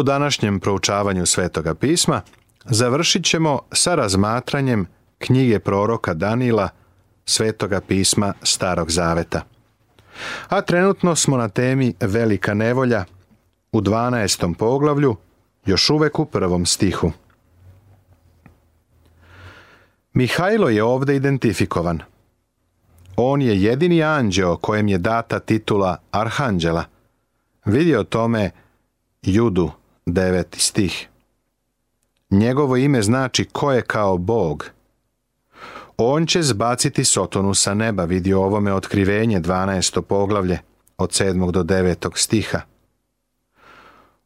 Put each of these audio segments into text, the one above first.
U današnjem proučavanju Svetoga pisma završit ćemo sa razmatranjem knjige proroka Danila Svetoga pisma Starog Zaveta. A trenutno smo na temi Velika nevolja u 12. poglavlju, još uvek u prvom stihu. Mihajlo je ovde identifikovan. On je jedini anđeo kojem je data titula Arhanđela. Vidi o tome Judu 9. stih. Njegovo ime znači ko je kao Bog. On će zbaciti Sotonu sa neba, vidi ovome otkrivenje 12. poglavlje od 7. do 9. stiha.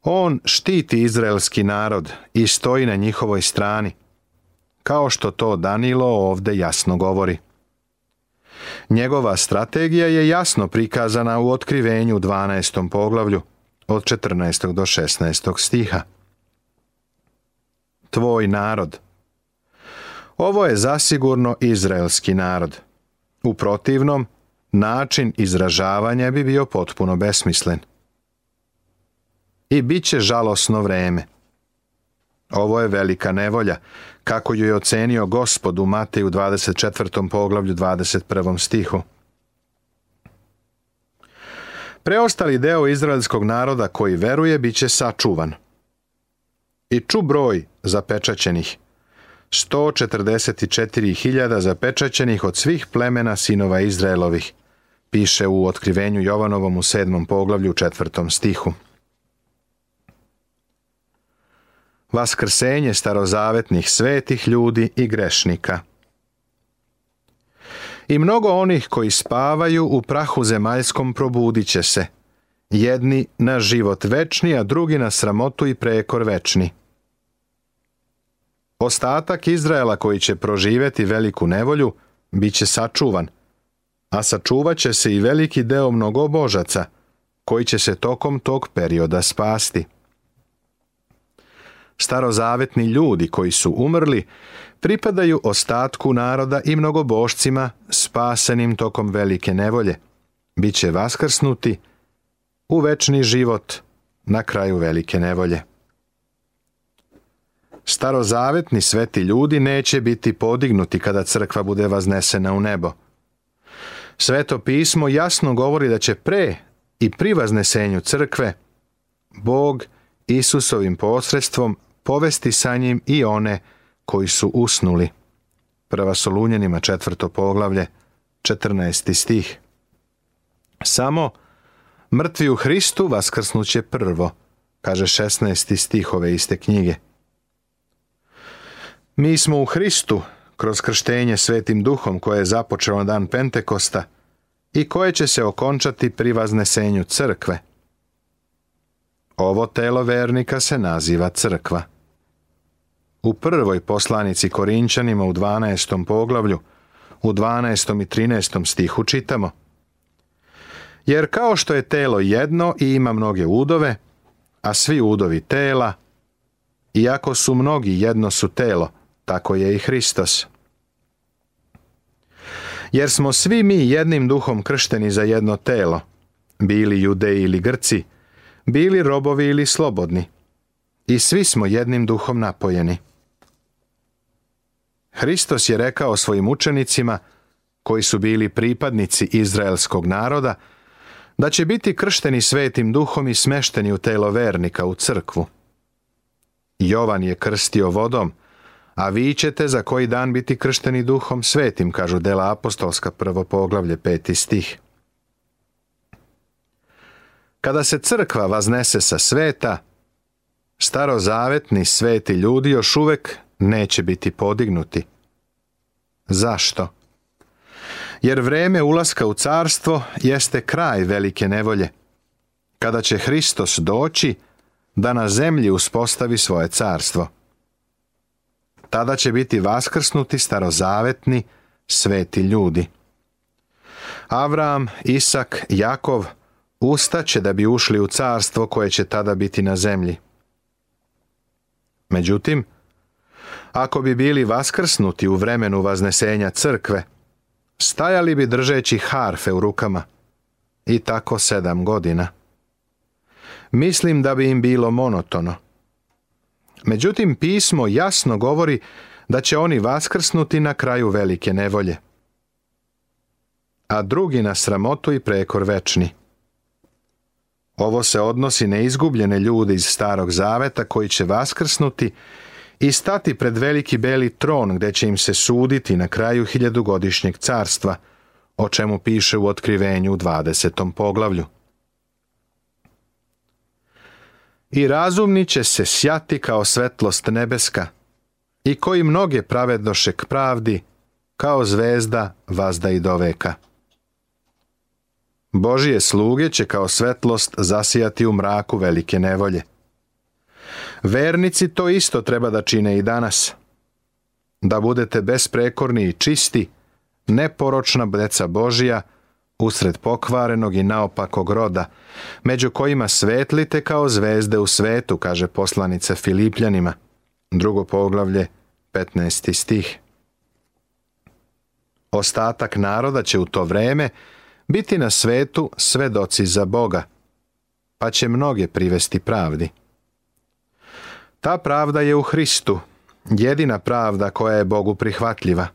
On štiti izraelski narod i stoji na njihovoj strani, kao što to Danilo ovde jasno govori. Njegova strategija je jasno prikazana u otkrivenju 12. poglavlju – od 14. do 16. stiha. Tvoj narod. Ovo je zasigurno izraelski narod. U protivnom, način izražavanja bi bio potpuno besmislen. I bit će žalosno vreme. Ovo je velika nevolja, kako ju je ocenio gospod u Mateju 24. poglavlju 21. stihu. Preostali deo izraelskog naroda koji veruje biće sačuvan. I ču broj zapečaćenih. 144.000 zapečaćenih od svih plemena sinova Izraelovih, piše u otkrivenju Jovanovom u sedmom poglavlju četvrtom stihu. Vaskrsenje starozavetnih svetih ljudi i grešnika – I mnogo onih koji spavaju u prahu zemaljskom probudit će se. Jedni na život večni, a drugi na sramotu i prekor večni. Ostatak Izraela koji će proživeti veliku nevolju, bit će sačuvan, a sačuvat će se i veliki deo mnogobožaca, koji će se tokom tog perioda spasti starozavetni ljudi koji su umrli, pripadaju ostatku naroda i mnogobošcima spasenim tokom velike nevolje. Biće vaskrsnuti u večni život na kraju velike nevolje. Starozavetni sveti ljudi neće biti podignuti kada crkva bude vaznesena u nebo. Sveto pismo jasno govori da će pre i pri vaznesenju crkve Bog Isusovim posredstvom povesti sa njim i one koji su usnuli. Prva Solunjanima četvrto poglavlje, 14. stih. Samo mrtvi u Hristu vaskrsnuće prvo, kaže 16. stih ove iste knjige. Mi smo u Hristu, kroz krštenje svetim duhom koje je započelo dan Pentekosta i koje će se okončati pri vaznesenju crkve. Ovo telo vernika se naziva crkva. U prvoj poslanici Korinčanima u 12. poglavlju, u 12. i 13. stihu čitamo Jer kao što je telo jedno i ima mnoge udove, a svi udovi tela, iako su mnogi jedno su telo, tako je i Hristos. Jer smo svi mi jednim duhom kršteni za jedno telo, bili judeji ili grci, bili robovi ili slobodni, i svi smo jednim duhom napojeni. Hristos je rekao svojim učenicima, koji su bili pripadnici izraelskog naroda, da će biti kršteni svetim duhom i smešteni u telo vernika u crkvu. Jovan je krstio vodom, a vi ćete za koji dan biti kršteni duhom svetim, kažu dela apostolska prvo poglavlje peti stih. Kada se crkva vaznese sa sveta, starozavetni sveti ljudi još uvek neće biti podignuti. Zašto? Jer vreme ulaska u carstvo jeste kraj velike nevolje, kada će Hristos doći da na zemlji uspostavi svoje carstvo. Tada će biti vaskrsnuti starozavetni sveti ljudi. Avram, Isak, Jakov ustaće da bi ušli u carstvo koje će tada biti na zemlji. Međutim, ako bi bili vaskrsnuti u vremenu vaznesenja crkve, stajali bi držeći harfe u rukama. I tako sedam godina. Mislim da bi im bilo monotono. Međutim, pismo jasno govori da će oni vaskrsnuti na kraju velike nevolje. A drugi na sramotu i prekor večni. Ovo se odnosi na izgubljene ljude iz Starog Zaveta koji će vaskrsnuti i stati pred veliki beli tron gde će im se suditi na kraju hiljadugodišnjeg carstva, o čemu piše u otkrivenju u 20. poglavlju. I razumni će se sjati kao svetlost nebeska, i koji mnoge pravednoše k pravdi, kao zvezda vazda i do veka. Božije sluge će kao svetlost zasijati u mraku velike nevolje. Vernici to isto treba da čine i danas. Da budete besprekorni i čisti, neporočna deca Božija, usred pokvarenog i naopakog roda, među kojima svetlite kao zvezde u svetu, kaže poslanica Filipljanima, drugo poglavlje, 15. stih. Ostatak naroda će u to vreme biti na svetu svedoci za Boga, pa će mnoge privesti pravdi. Ta pravda je u Hristu, jedina pravda koja je Bogu prihvatljiva.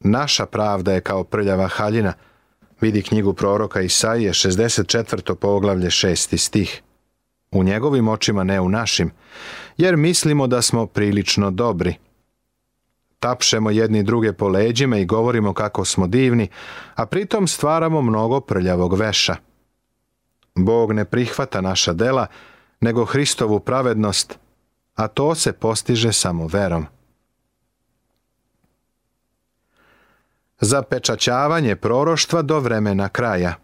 Naša pravda je kao prljava haljina, vidi knjigu proroka Isaije, 64. poglavlje 6. stih. U njegovim očima, ne u našim, jer mislimo da smo prilično dobri. Tapšemo jedni druge po leđima i govorimo kako smo divni, a pritom stvaramo mnogo prljavog veša. Bog ne prihvata naša dela, nego Hristovu pravednost, a to se postiže samo verom. Zapečaćavanje proroštva do vremena kraja,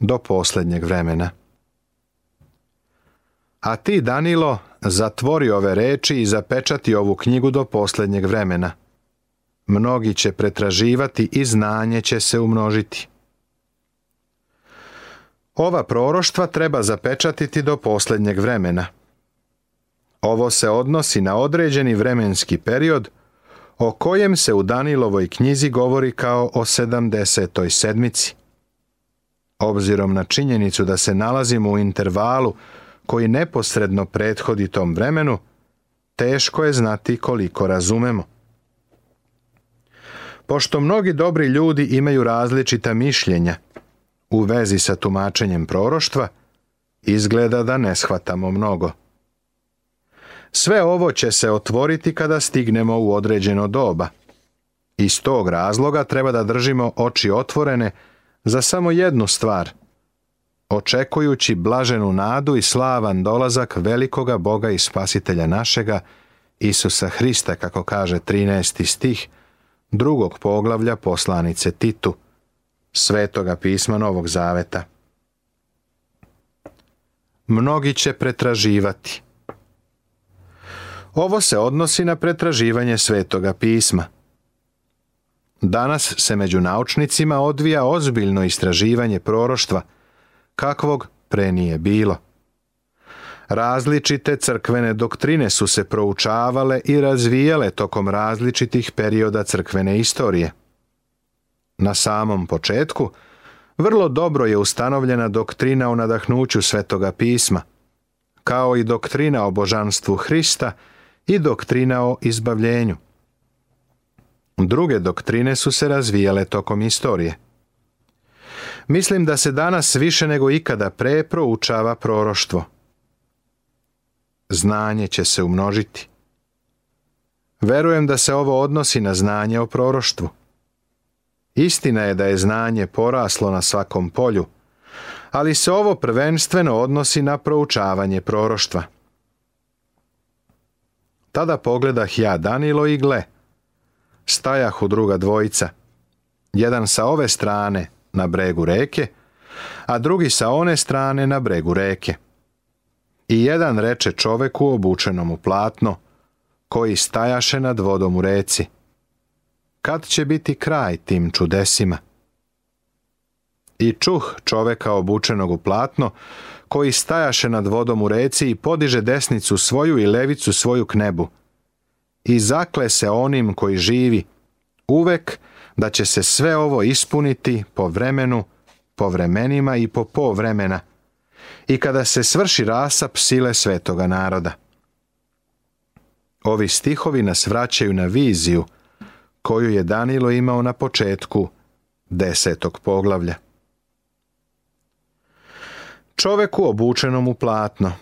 do poslednjeg vremena. A ti, Danilo, zatvori ove reči i zapečati ovu knjigu do poslednjeg vremena. Mnogi će pretraživati i znanje će se umnožiti. Ova proroštva treba zapečatiti do poslednjeg vremena – Ovo se odnosi na određeni vremenski period o kojem se u Danilovoj knjizi govori kao o 70. sedmici. Obzirom na činjenicu da se nalazimo u intervalu koji neposredno prethodi tom vremenu, teško je znati koliko razumemo. Pošto mnogi dobri ljudi imaju različita mišljenja u vezi sa tumačenjem proroštva, izgleda da ne shvatamo mnogo. Sve ovo će se otvoriti kada stignemo u određeno doba. Iz tog razloga treba da držimo oči otvorene za samo jednu stvar, očekujući blaženu nadu i slavan dolazak velikoga Boga i spasitelja našega, Isusa Hrista, kako kaže 13. stih, drugog poglavlja poslanice Titu, svetoga pisma Novog Zaveta. Mnogi će pretraživati – Ovo se odnosi na pretraživanje Svetoga pisma. Danas se među naučnicima odvija ozbiljno istraživanje proroštva, kakvog pre nije bilo. Različite crkvene doktrine su se proučavale i razvijale tokom različitih perioda crkvene istorije. Na samom početku, vrlo dobro je ustanovljena doktrina o nadahnuću Svetoga pisma, kao i doktrina o božanstvu Hrista – i doktrina o izbavljenju. Druge doktrine su se razvijale tokom istorije. Mislim da se danas više nego ikada pre proučava proroštvo. Znanje će se umnožiti. Verujem da se ovo odnosi na znanje o proroštvu. Istina je da je znanje poraslo na svakom polju, ali se ovo prvenstveno odnosi na proučavanje proroštva. Tada pogledah ja Danilo i gle. Stajahu druga dvojica. Jedan sa ove strane na bregu reke, a drugi sa one strane na bregu reke. I jedan reče čoveku obučenom u platno, koji stajaše nad vodom u reci. Kad će biti kraj tim čudesima? I čuh čoveka obučenog u platno, koji stajaše nad vodom u reci i podiže desnicu svoju i levicu svoju k nebu. I zakle se onim koji živi, uvek da će se sve ovo ispuniti po vremenu, po vremenima i po po vremena, i kada se svrši rasap sile svetoga naroda. Ovi stihovi nas vraćaju na viziju koju je Danilo imao na početku desetog poglavlja čoveku obučenom u platno.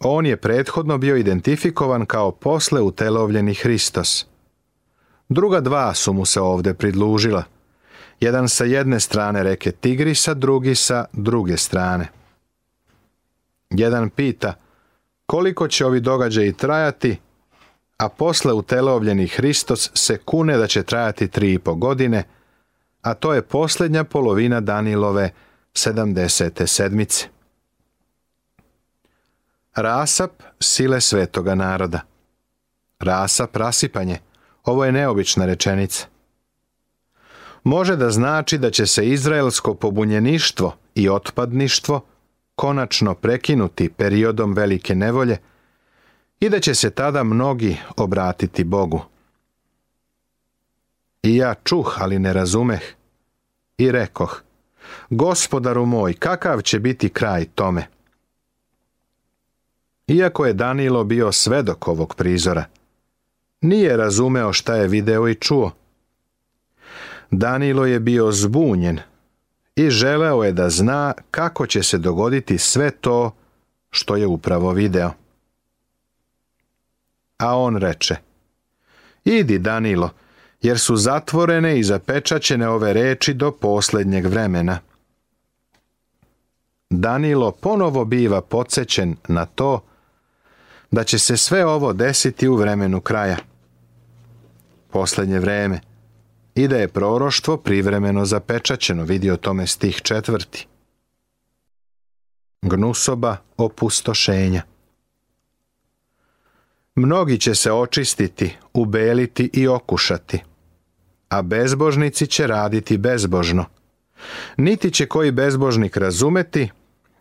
On je prethodno bio identifikovan kao posle utelovljeni Hristos. Druga dva su mu se ovde pridlužila. Jedan sa jedne strane reke Tigrisa, drugi sa druge strane. Jedan pita koliko će ovi događaji trajati, a posle utelovljeni Hristos se kune da će trajati tri i po godine, a to je posljednja polovina Danilove 70. sedmice. Rasap sile svetoga naroda. Rasap rasipanje. Ovo je neobična rečenica. Može da znači da će se izraelsko pobunjeništvo i otpadništvo konačno prekinuti periodom velike nevolje i da će se tada mnogi obratiti Bogu. I ja čuh, ali ne razumeh, i rekoh, Gospodaru moj, kakav će biti kraj tome? Iako je Danilo bio svedok ovog prizora, nije razumeo šta je video i čuo. Danilo je bio zbunjen i želeo je da zna kako će se dogoditi sve to što je upravo video. A on reče, idi Danilo, jer su zatvorene i zapečaćene ove reči do poslednjeg vremena. Danilo ponovo biva podsjećen na to da će se sve ovo desiti u vremenu kraja. Poslednje vreme i da je proroštvo privremeno zapečaćeno, vidi o tome stih četvrti. Gnusoba opustošenja. Mnogi će se očistiti, ubeliti i okušati, a bezbožnici će raditi bezbožno. Niti će koji bezbožnik razumeti,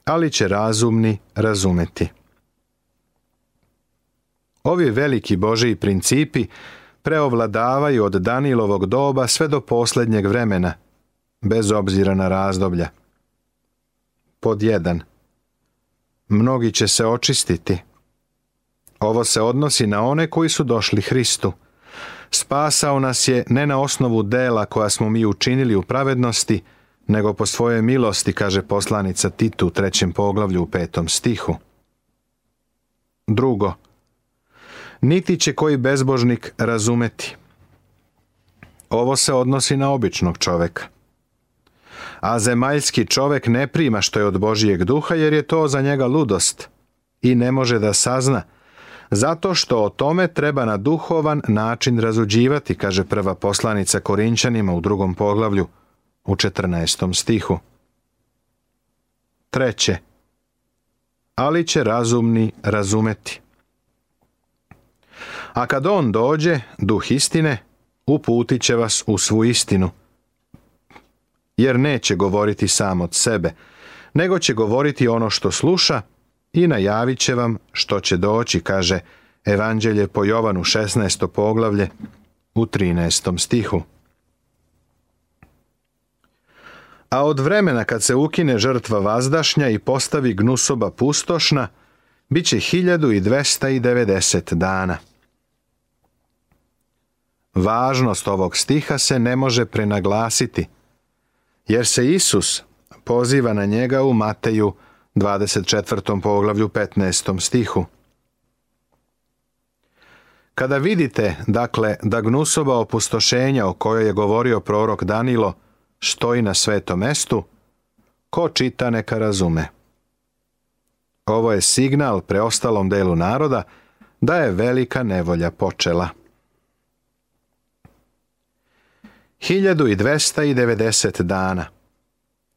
ali će razumni razumeti. Ovi veliki Božiji principi preovladavaju od Danilovog doba sve do poslednjeg vremena, bez obzira na razdoblja. Pod 1. Mnogi će se očistiti – Ovo se odnosi na one koji su došli Hristu. Spasao nas je ne na osnovu dela koja smo mi učinili u pravednosti, nego po svojoj milosti, kaže poslanica Titu u trećem poglavlju u petom stihu. Drugo, niti će koji bezbožnik razumeti. Ovo se odnosi na običnog čoveka. A zemaljski čovek ne prima što je od Božijeg duha jer je to za njega ludost i ne može da sazna – zato što o tome treba na duhovan način razuđivati, kaže prva poslanica Korinčanima u drugom poglavlju, u 14. stihu. Treće, ali će razumni razumeti. A kad on dođe, duh istine, uputit će vas u svu istinu, jer neće govoriti sam od sebe, nego će govoriti ono što sluša i najavit će vam što će doći, kaže Evanđelje po Jovanu 16. poglavlje u 13. stihu. A od vremena kad se ukine žrtva vazdašnja i postavi gnusoba pustošna, bit će 1290 dana. Važnost ovog stiha se ne može prenaglasiti, jer se Isus poziva na njega u Mateju 24. poglavlju 15. stihu. Kada vidite, dakle, da gnusoba opustošenja o kojoj je govorio prorok Danilo stoji na svetom mestu, ko čita neka razume. Ovo je signal preostalom delu naroda da je velika nevolja počela. 1290 dana.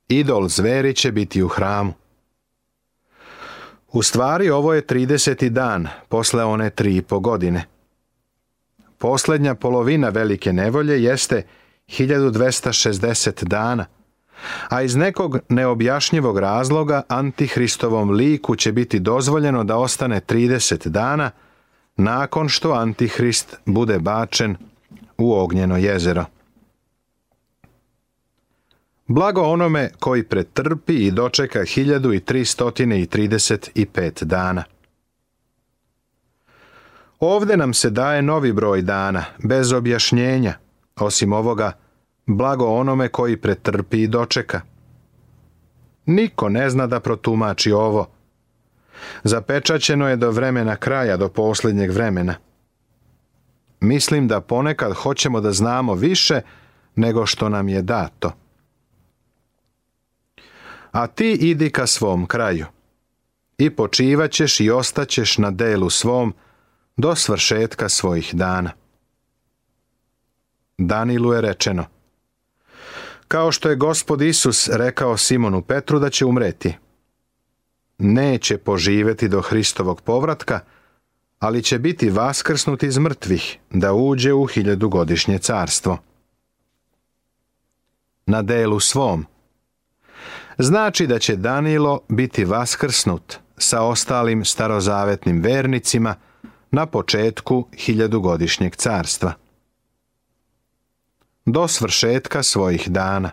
Idol zveri će biti u hramu. U stvari ovo je 30. dan, posle one tri i po godine. Poslednja polovina velike nevolje jeste 1260 dana, a iz nekog neobjašnjivog razloga Antihristovom liku će biti dozvoljeno da ostane 30 dana nakon što Antihrist bude bačen u ognjeno jezero. Blago onome koji pretrpi i dočeka 1335 dana. Ovde nam se daje novi broj dana, bez objašnjenja, osim ovoga, blago onome koji pretrpi i dočeka. Niko ne zna da protumači ovo. Zapečaćeno je do vremena kraja, do poslednjeg vremena. Mislim da ponekad hoćemo da znamo više nego što nam je dato a ti idi ka svom kraju. I počivaćeš i ostaćeš na delu svom do svršetka svojih dana. Danilu je rečeno, kao što je gospod Isus rekao Simonu Petru da će umreti. Neće poživeti do Hristovog povratka, ali će biti vaskrsnut iz mrtvih da uđe u hiljadugodišnje carstvo. Na delu svom – znači da će Danilo biti vaskrsnut sa ostalim starozavetnim vernicima na početku hiljadugodišnjeg carstva. Do svršetka svojih dana.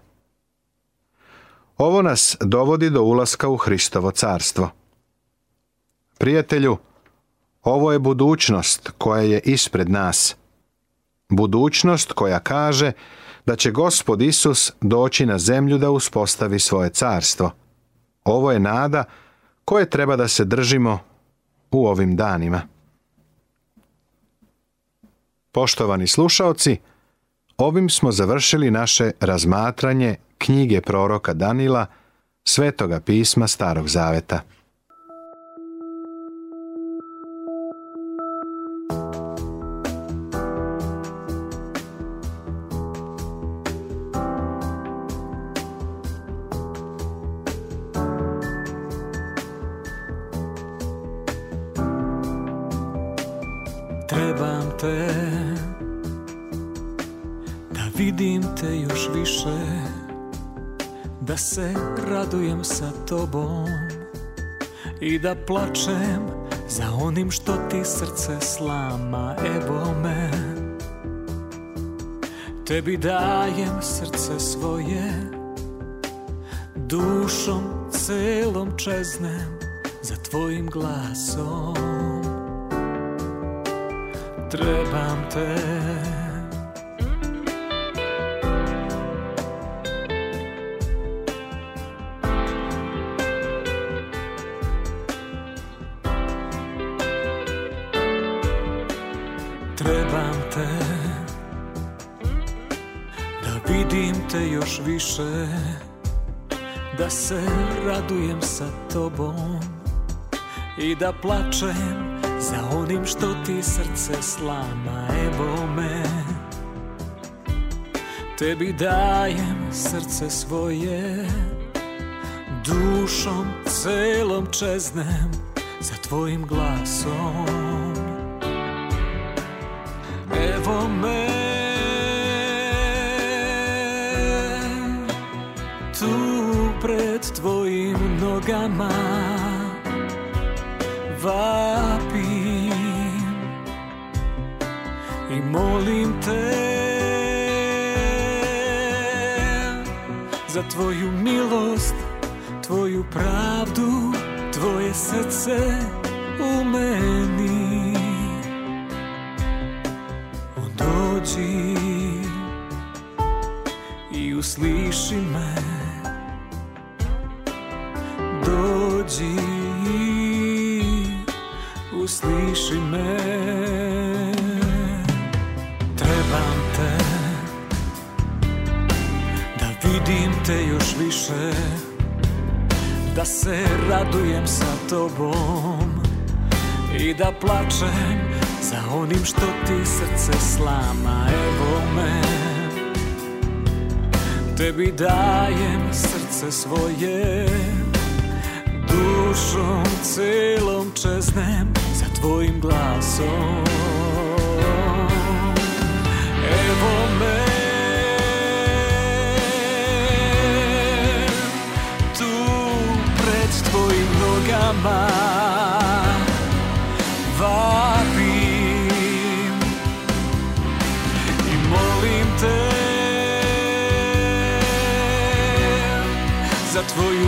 Ovo nas dovodi do ulaska u Hristovo carstvo. Prijatelju, ovo je budućnost koja je ispred nas. Budućnost koja kaže da će gospod Isus doći na zemlju da uspostavi svoje carstvo. Ovo je nada koje treba da se držimo u ovim danima. Poštovani slušaoci, ovim smo završili naše razmatranje knjige proroka Danila, Svetoga pisma Starog Zaveta. trebam te Da vidim te još više Da se radujem sa tobom I da plačem za onim što ti srce slama Evo me Tebi dajem srce svoje Dušom celom čeznem Za tvojim glasom trebam te Trebam te Da vidim te još više Da se radujem sa tobom I da plačem Za onim što ti srce slama Evo me Tebi dajem srce svoje Dušom celom čeznem Za tvojim glasom Evo me Tu pred tvojim nogama molim te za tvoju milost, tvoju pravdu, tvoje srce u meni. Dođi i usliši me. Dođi, usliši me gledam te Da vidim te još više Da se radujem sa tobom I da plačem za onim što ti srce slama Evo me Tebi dajem srce svoje Dušom celom čeznem Za tvojim glasom nogama vapim i molim te za tvoju